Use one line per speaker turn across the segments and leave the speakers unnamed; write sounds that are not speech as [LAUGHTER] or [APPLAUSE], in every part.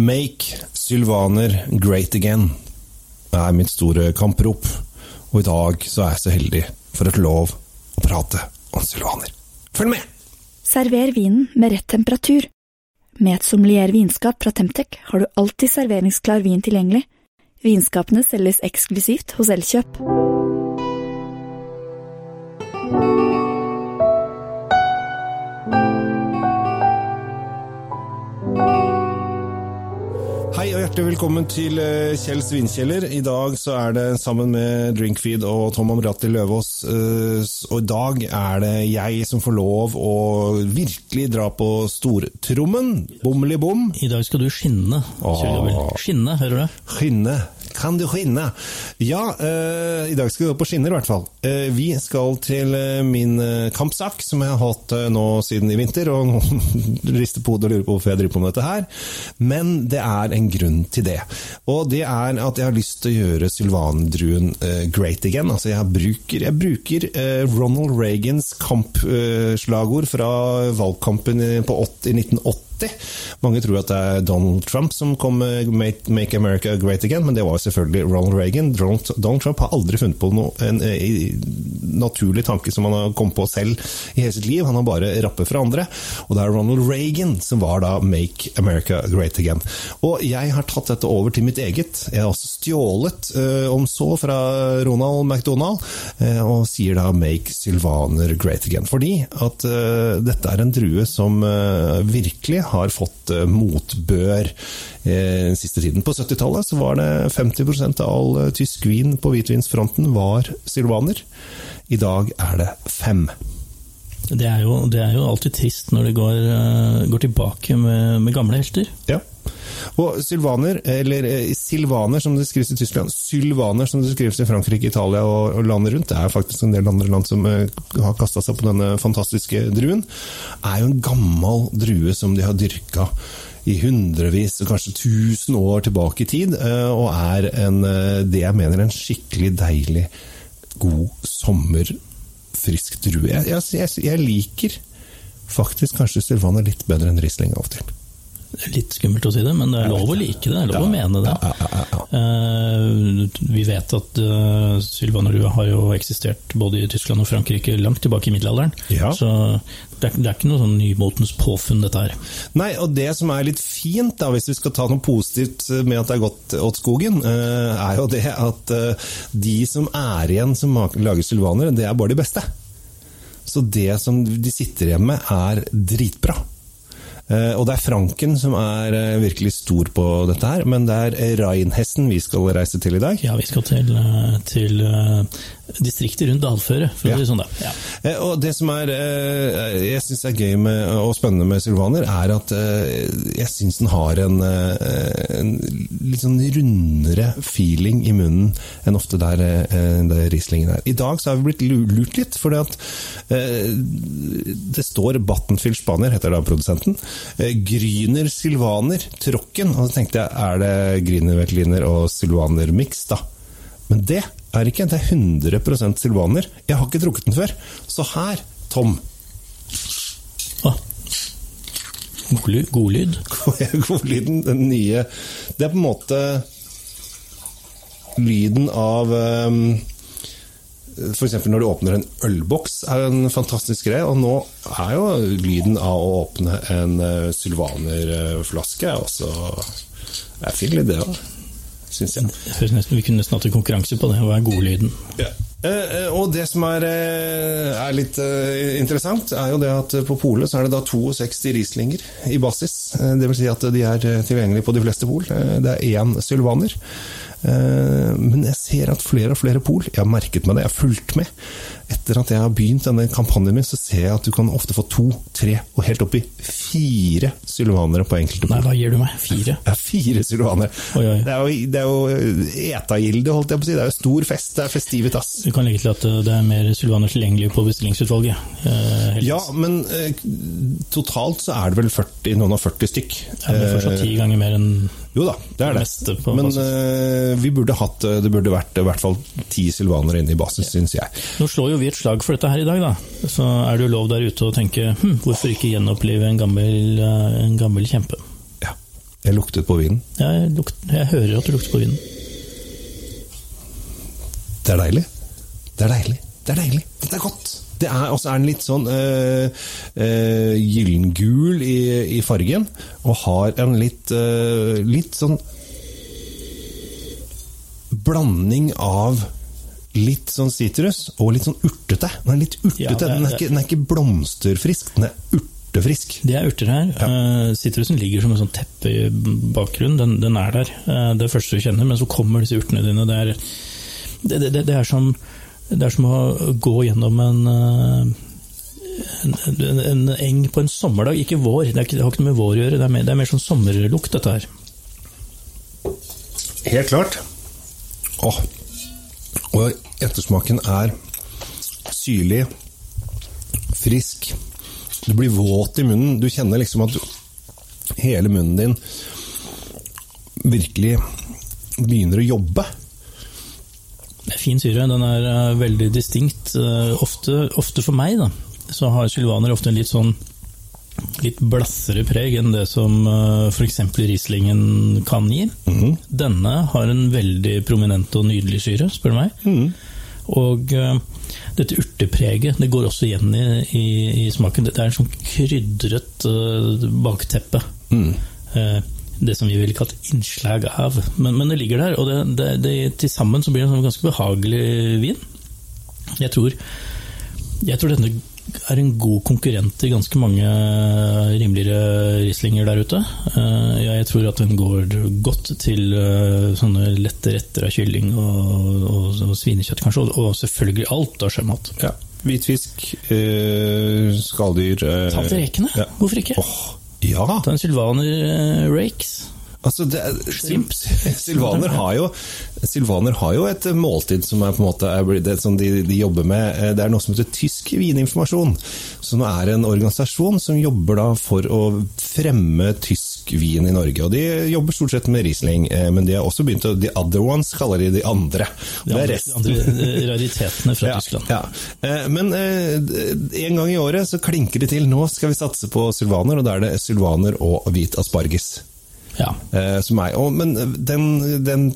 Make Sylvaner great again er mitt store kamprop, og i dag så er jeg så heldig for få lov å prate om sylvaner. Følg med!
Server vinen med rett temperatur. Med et sommelier vinskap fra Temtec har du alltid serveringsklar vin tilgjengelig. Vinskapene selges eksklusivt hos Elkjøp.
Hjertelig velkommen til Kjell Kjells vinkjeller. I dag så er det sammen med Drinkfeed og Tom Amrati Løvaas. eh, Og i dag er det jeg som får lov å virkelig dra på stortrommen. Bommeli bom.
I dag skal du skinne.
Åh.
Skinne, hører du?
Skinne. Kan du skinne? Ja, uh, i dag skal vi gå på skinner i hvert fall. Uh, vi skal til eh, min kampsak, som jeg har hatt nå siden i vinter, og [LAUGHS] rister på hodet og lurer på hvorfor jeg driver på med dette her. Men det er en grunn til det. Og det er at jeg har lyst til å gjøre sylvandruen great again. Altså jeg bruker, jeg bruker Ronald Reagans kampslagord fra valgkampen på 80, 1980. Mange tror at det er Donald Trump som kom med Make, America Great Again, men det var jo selvfølgelig Ronald Reagan. Donald, Trump har aldri funnet på noe, en, naturlig tanke som han har kommet på selv i hele sitt liv. Han har bare rappet fra andre. Og det er Ronald Reagan som var da Make America Great Again. Og jeg har tatt dette over til mitt eget. Jeg har også stjålet, eh, om så, fra Ronald McDonald, eh, og sier da Make Sylvaner Great Again. Fordi at eh, dette er en drue som virkelig har fått eh, motbør eh, den siste tiden. På 70-tallet var det 50% av all eh, tysk vin på hvitvinsfronten var sylvaner. I dag er det fem.
Det er jo, det er jo alltid trist når det går, går tilbake med, med gamle helter.
Ja. Og sylvaner, eller eh, silvaner som det skrives i Tyskland, sylvaner som det skrives i Frankrike, Italia og, og landet rundt, det er faktisk en del andre land som eh, har kasta seg på denne fantastiske druen, er jo en gammel drue som de har dyrka i hundrevis, kanskje tusen år tilbake i tid, eh, og er en, det jeg mener en skikkelig deilig, god sommer, frisk drue. Jeg, jeg, jeg liker faktisk kanskje sylvaner litt bedre enn Riesling av og til.
Litt skummelt å si det, men det er lov å like det. Det er lov å mene det. Eh, Vi vet at uh, sylvanerlua har jo eksistert både i Tyskland og Frankrike langt tilbake i middelalderen. Så det er, det er ikke noe sånn nymotens påfunn, dette her.
Nei, og det som er litt fint, da, hvis vi skal ta noe positivt med at det er gått åt skogen, eh, er jo det at eh, de som er igjen som lager sylvaner, det er bare de beste. Så det som de sitter igjen med, er dritbra. Eh, Og det er Franken som er eh, virkelig stor på dette her, men det er Reinhessen vi skal reise til i dag.
Ja, vi skal til, eh, til distriktet rundt Dalføre, for å si det sånn. da. Ja.
Eh, Og det som er, eh, jeg syns er gøy med, og spennende med sylvaner, er at eh, jeg syns den har en, en litt sånn rundere feeling i munnen enn ofte der, der Rieslingen er. I dag så har vi blitt lurt litt, fordi at eh, det står Battenfield Spanier, heter da produsenten. Gryner Sylvaner Tråkken. Og så tenkte jeg, er det Grüner Veltliner og Sylvaner mix, da? Men det er ikke, det er 100 sylvaner. Jeg har ikke drukket den før. Så her, Tom,
Ah. God, ly- god lyd. [LAUGHS]
godlyden, den nye Det er på en måte lyden av um, F.eks. når du åpner en ølboks, er en fantastisk greie. Og nå er jo lyden av å åpne en uh, sylvanerflaske også Det er fin lyd, det òg, syns jeg.
Det høres nesten, vi kunne hatt en konkurranse på det. Hva er godlyden?
Ja. Eh, eh, og det som er, eh, er litt interessant, er jo det at på polet så er det da 62 Rieslinger i basis. Det vil si at de er tilgjengelige på de fleste pol. Det er én sylvaner. Eh, men jeg ser at flere og flere pol, jeg har merket meg det, jeg har fulgt med. Etter at jeg har begynt denne kampanjen min, så ser jeg at du kan ofte få to, tre og helt opp i fire sylvanere på enkelte
Nei, hva gir du meg? Fire?
Ja, fire sylvanere.
Oi, oi.
Det er jo, det er jo etagilde, holdt jeg på å si. Det er jo stor fest, det er festivitas.
Du kan legge til at eh, det er mer sylvaner tilgjengelig på bestillingsutvalget. eh.
Ja, men eh, totalt så er det vel 40, noen og 40 stykk.
Det er fortsatt ti ganger mer enn
Jo da, det er det. Men eh, vi burde hatt, eh, det burde vært i hvert fall ti silvanere inne i basis, syns jeg.
Nå slår jo vi et slag for dette her i dag, da. Så er det jo lov der ute å tenke hm, hvorfor ikke gjenopplive en gammel, eh, en gammel kjempe?
Ja. Jeg luktet på vinen.
Jeg, lukt, jeg hører at du lukter på vinen.
Det er deilig. Det er deilig. Det er deilig. Det er godt. Det er, også er den litt sånn øh, øh, gyllengul i, i fargen, og har en litt, øh, litt sånn blanding av litt sånn sitrus og litt sånn urtete. Den er litt urtete.
Ja, det
den, er ikke, den er ikke blomsterfrisk, den er urtefrisk.
Det er urter her. Sitrusen ligger som en sånn teppe i bakgrunnen. Den, den er der. Det er det første du kjenner, men så kommer disse urtene dine. Det er, det, det, det er, som, det er som å gå gjennom en, eh, en, en, en eng på en sommerdag. Ikke vår, det, ikke, det har ikke noe med vår å gjøre. Det er mer, det er mer sånn sommerlukt, dette her.
Helt klart. Åh. Og ettersmaken er syrlig, frisk. Du blir våt i munnen. Du kjenner liksom at du, hele munnen din virkelig begynner å jobbe.
Det er fin syre. Den er eh, veldig distinkt. Eh, ofte, ofte for meg, da, så har sylvaner ofte en litt sånn litt blassere preg enn det som uh, f.eks. Rieslingen kan gi. Denne har en veldig prominent og nydelig syre, spør du meg. Og eh, dette urtepreget det går også igjen i, i, i smaken. Det er en sånn krydret eh, bakteppe. Eh, det som vi ville kalt innslag av. Men, men det ligger der, og det, det, det, til sammen så blir det en sånn ganske behagelig vin. Jeg tror, jeg tror denne er en god konkurrent til ganske mange rimeligere rislinger der ute. Eh, jeg tror at den går godt til eh, sånne lette retter av kylling og, og, og svinekjøtt, kanskje, og, selvfølgelig alt av sjømat.
Ja. Hvitfisk, øh, skalldyr øh,
Ta til rekene,
ja.
hvorfor ikke?
Åh, ja!
Ta en sylvaner eh, rakes.
Altså, det, er-
Shrimp. [LAUGHS]
Sylvaner, har jo, Sylvaner har jo et måltid som måte det som de, de jobber med. Eh, Det er noe som heter Tysk vininformasjon. Som er en organisasjon som jobber for å fremme tysk vin i Norge. Og De jobber stort sett med Riesling, eh, men de har også begynt å The other ones kaller de de andre.
De
Det er
andre,
resten.
andre raritetene fra [LAUGHS] Tyskland.
Ja. Eh, Men eh, en gang i året så klinker det til. Nå skal vi satse på sylvaner, og da er det sylvaner og hvit asparges.
Ja.
Som er, og, men den, den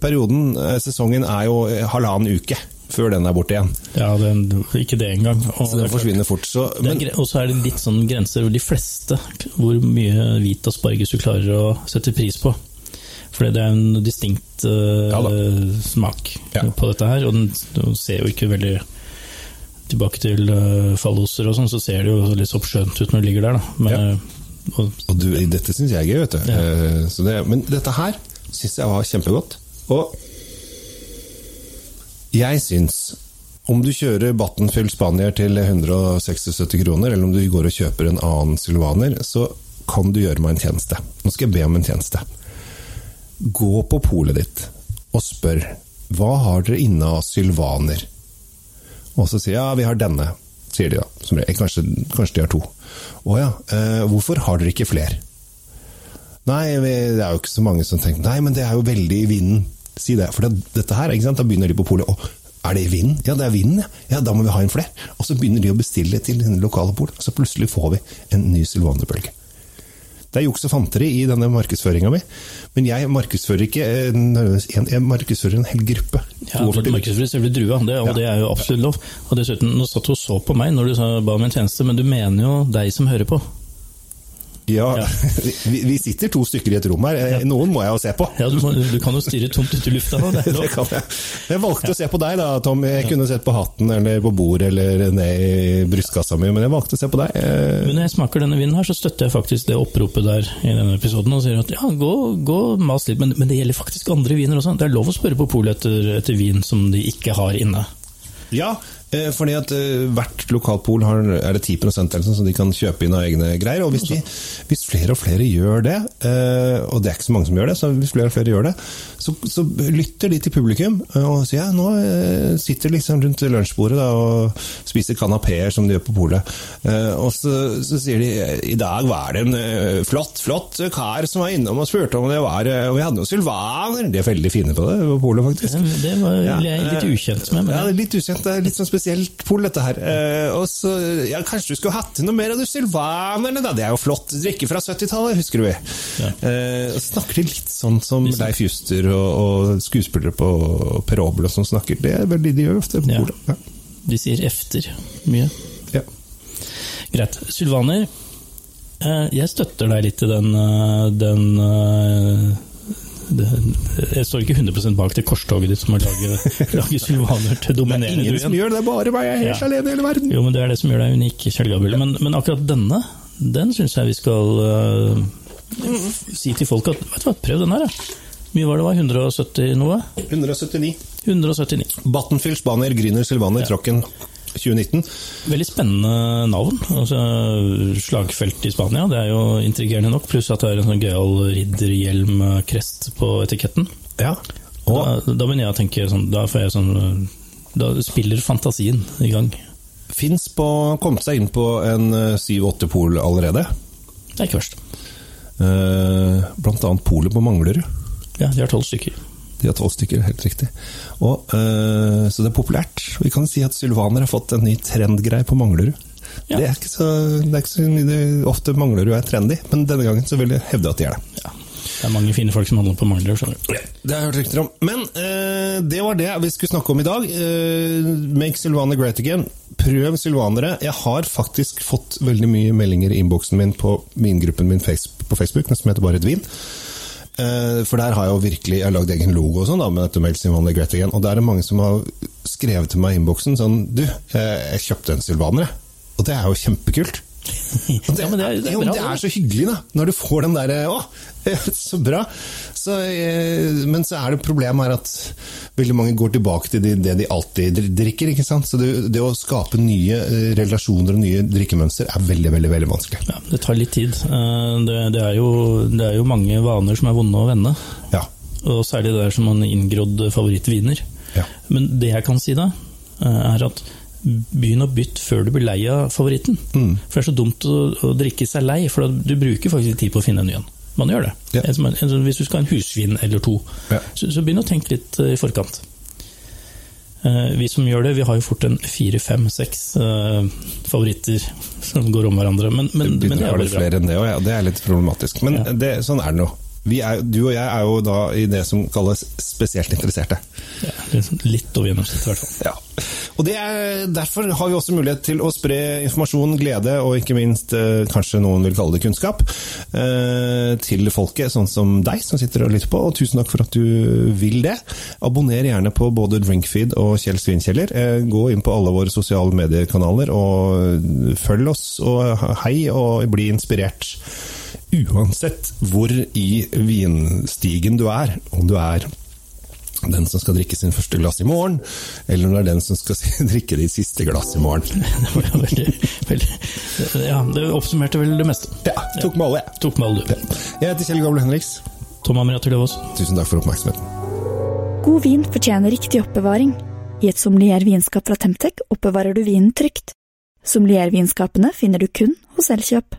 perioden, sesongen, er jo halvannen uke før den er borte igjen.
ja den, ikke det engang. Og-
Så den forsvinner fort. Så, men...
er Og så er det litt sånn grenser over de fleste hvor mye hvit asparges du klarer å sette pris på. For det er en distinkt uh,
Ja
smak
Ja.
på dette her, og den, den ser jo ikke veldig Tilbake til uh, falloser og sånn, så ser det jo litt oppskjønt ut når det ligger der. Men,
Ja.
eh, og,
og du, dette syns jeg er gøy, vet du.
Ja.
Eh, Så det, men dette her syns jeg var kjempegodt. Og jeg syns om du kjører Battenfyll Spanier til 176 kroner, eller om du går og kjøper en annen sylvaner, så kan du gjøre meg en tjeneste. Nå skal jeg be om en tjeneste. Gå på polet ditt og spør hva har dere inne av sylvaner? Og så sier ja, vi har denne, sier de da. Kanskje, kanskje de har to. Å ja, eh, hvorfor har dere ikke flere? Nei, det er jo ikke så mange som tenker Nei, men det er jo veldig i vinden. Si det. For det, dette her, ikke sant? da begynner de på polet. Er det vind? Ja, det er vinden, ja. ja. Da må vi ha inn flere. Og så begynner de å bestille til den lokale pol. Og så plutselig får vi en ny sylvanerbølge. Det er juks og fanteri i denne markedsføringa mi, men jeg markedsfører ikke en, en, jeg markedsfører en hel gruppe.
ja, du markedsfører selve drua, det, og
Ja.
det er jo absolutt lov. Og dessuten, nå satt hun og så på meg når du ba om en tjeneste, men du mener jo deg som hører på.
Ja, [LAUGHS] vi, vi sitter to stykker i et rom her. Eh, Noen må jeg jo se på.
Ja, du, må, du kan jo stirre tomt ut i lufta nå, det [LAUGHS]
Det kan jeg. Jeg valgte å se på deg da, Tom. Jeg kunne sett på hatten eller på bordet eller ned i brystkassa mi, men jeg valgte å se på deg. Eh,
Men når jeg smaker denne vinen her, så støtter jeg faktisk det oppropet der i denne episoden og sier at ja, gå, gå mas litt, men, men det gjelder faktisk andre viner også. Det er lov å spørre på polet etter, etter vin som de ikke har inne.
Ja, fordi at eh, hvert lokalpol har er det 10 eller sånn, så de kan kjøpe inn av egne greier. Og hvis, de, hvis flere og flere gjør det, eh, og det er ikke så mange som gjør det, så hvis flere og flere gjør det, så, så lytter de til publikum eh, og sier ja, nå eh, sitter liksom rundt lunsjbordet da, og spiser kanapeer som de gjør på polet. Eh, Og så, så sier de i dag var det en eh, flott, flott kar som var innom og spurte om det var eh, Og vi hadde noen sylvaner. De er veldig fine på det på polet, faktisk.
Det var
Ja,
jeg litt
eh,
ukjent med.
Ja, det
Men
er litt ukjent. Det er litt sånn spesielt pol, dette her. Eh, og så, ja, Kanskje du skulle hatt til noe mer av de sylvanerne, da? Det er jo flott drikke fra 70-tallet, husker du.
Ja.
Eh, og så snakker de litt sånn som Leif Juster og, og skuespillere på Per Obel og sånn snakker. Det er veldig de gjør ofte
Ja.
Ja.
De sier efter mye.
Ja.
Greit. Sylvaner, eh, jeg støtter deg litt i den, den det- Jeg står ikke 100% bak det korstoget ditt som har laget, [LAUGHS] laget sylvaner til
Det er ingen som gjør det, det er bare meg. Jeg er helt
Ja.
alene i hele verden.
Jo, men det er det som gjør deg unik, Kjell Gabriel. Men, men akkurat denne, den syns jeg vi skal uh, si til folk at vet du hva, prøv den her, da. Mye var det var? 170 noe?
179.
179.
Battenfield, Spanier, Grüner, Sylvaner, Trocken 2019.
Veldig spennende navn. Altså, slagfelt i Spania, det er jo intrigerende nok. Pluss at det er en sånn gøyal ridderhjelm-krest på etiketten.
Ja. Og
Da, da begynner jeg å tenke sånn, da får jeg sånn Da spiller fantasien i gang.
fins på kommet seg inn på en eh, 7-8 pol allerede.
Det er ikke verst.
Eh, Blant annet polet på Manglerud.
Ja, de har tolv stykker.
De har tolv stykker, helt riktig. Og, eh, så det er populært. Vi kan si at sylvaner har fått en ny trendgreie på Manglerud.
Ja.
Det er ikke så, det er ikke så det, Ofte Manglerud er trendy, men denne gangen så vil jeg hevde at de er det.
Ja. Det er mange fine folk som handler på Manglerud. skjønner du.
Det har jeg hørt rykter om. Men eh, det var det vi skulle snakke om i dag. Eh, make Sylvaner great again. Prøv sylvanere. Jeg har faktisk fått veldig mye meldinger i innboksen min på vingruppen min på Facebook, den som heter Bare et vin. Eh, for der har jeg jo virkelig Jeg har lagd egen logo og sånn da, med dette Make Sylvaner great again. Og der er det mange som har skrevet til meg i innboksen sånn Du, jeg kjøpte en sylvaner, jeg. Og det er jo kjempekult. [LAUGHS] Og
Ja, men det er, det er
jo, det er så hyggelig, da. Når du får den derre Å, [LAUGHS] så bra. Så, eh, men så er det problemet her at veldig mange går tilbake til det, de alltid drikker. ikke sant? Så det, det å skape nye eh, relasjoner og nye drikkemønster er veldig, veldig veldig vanskelig.
Ja, det tar litt tid. Eh, Det, det, er jo, det er jo mange vaner som er vonde å vende.
Ja.
Og særlig det der som en inngrodd favorittviner.
Ja.
Men det jeg kan si da, er at begynn å bytte før du blir lei av favoritten.
Mm.
For det er så dumt å, å drikke seg lei, for du bruker faktisk tid på å finne en ny en. Man gjør det.
Ja.
Hvis du skal ha en husvin eller to,
Ja.
så, så begynn å tenke litt eh, i forkant. Eh, Vi som gjør det, vi har jo fort en fire, fem, seks eh, favoritter som går om hverandre. Men, men, men det er
bare
veldig bra.
flere enn det òg, ja. Det er litt problematisk. Men
Ja.
det, sånn er det nå. Vi er, du og jeg er jo da i det som kalles spesielt interesserte.
Ja, litt over gjennomsnittet, i hvert fall.
Ja. Og det er, Derfor har vi også mulighet til å spre informasjon, glede og ikke minst eh, kanskje noen vil kalle det kunnskap eh, til folket, sånn som deg som sitter og lytter på. Og tusen takk for at du vil det. Abonner gjerne på både Drinkfeed og Kjell Svinkjeller. Eh, gå inn på alle våre sosiale mediekanaler og følg oss, og hei, og bli inspirert. Uansett hvor i vinstigen du er, om du er den som skal drikke sin første glass i morgen, eller om det er den som skal [LAUGHS] drikke de siste glass i morgen. [LAUGHS]
Det var veldig, veldig Ja, det oppsummerte vel det meste.
Ja, tok med alle, jeg.
Tok med alle du.
Jeg heter Kjell Gable Henriks.
Tom Amirater Løvaas.
Tusen takk for oppmerksomheten.
God vin fortjener riktig oppbevaring. I et sommelier-vinskap fra Temtec oppbevarer du vinen trygt. Sommelier-vinskapene finner du kun hos Elkjøp.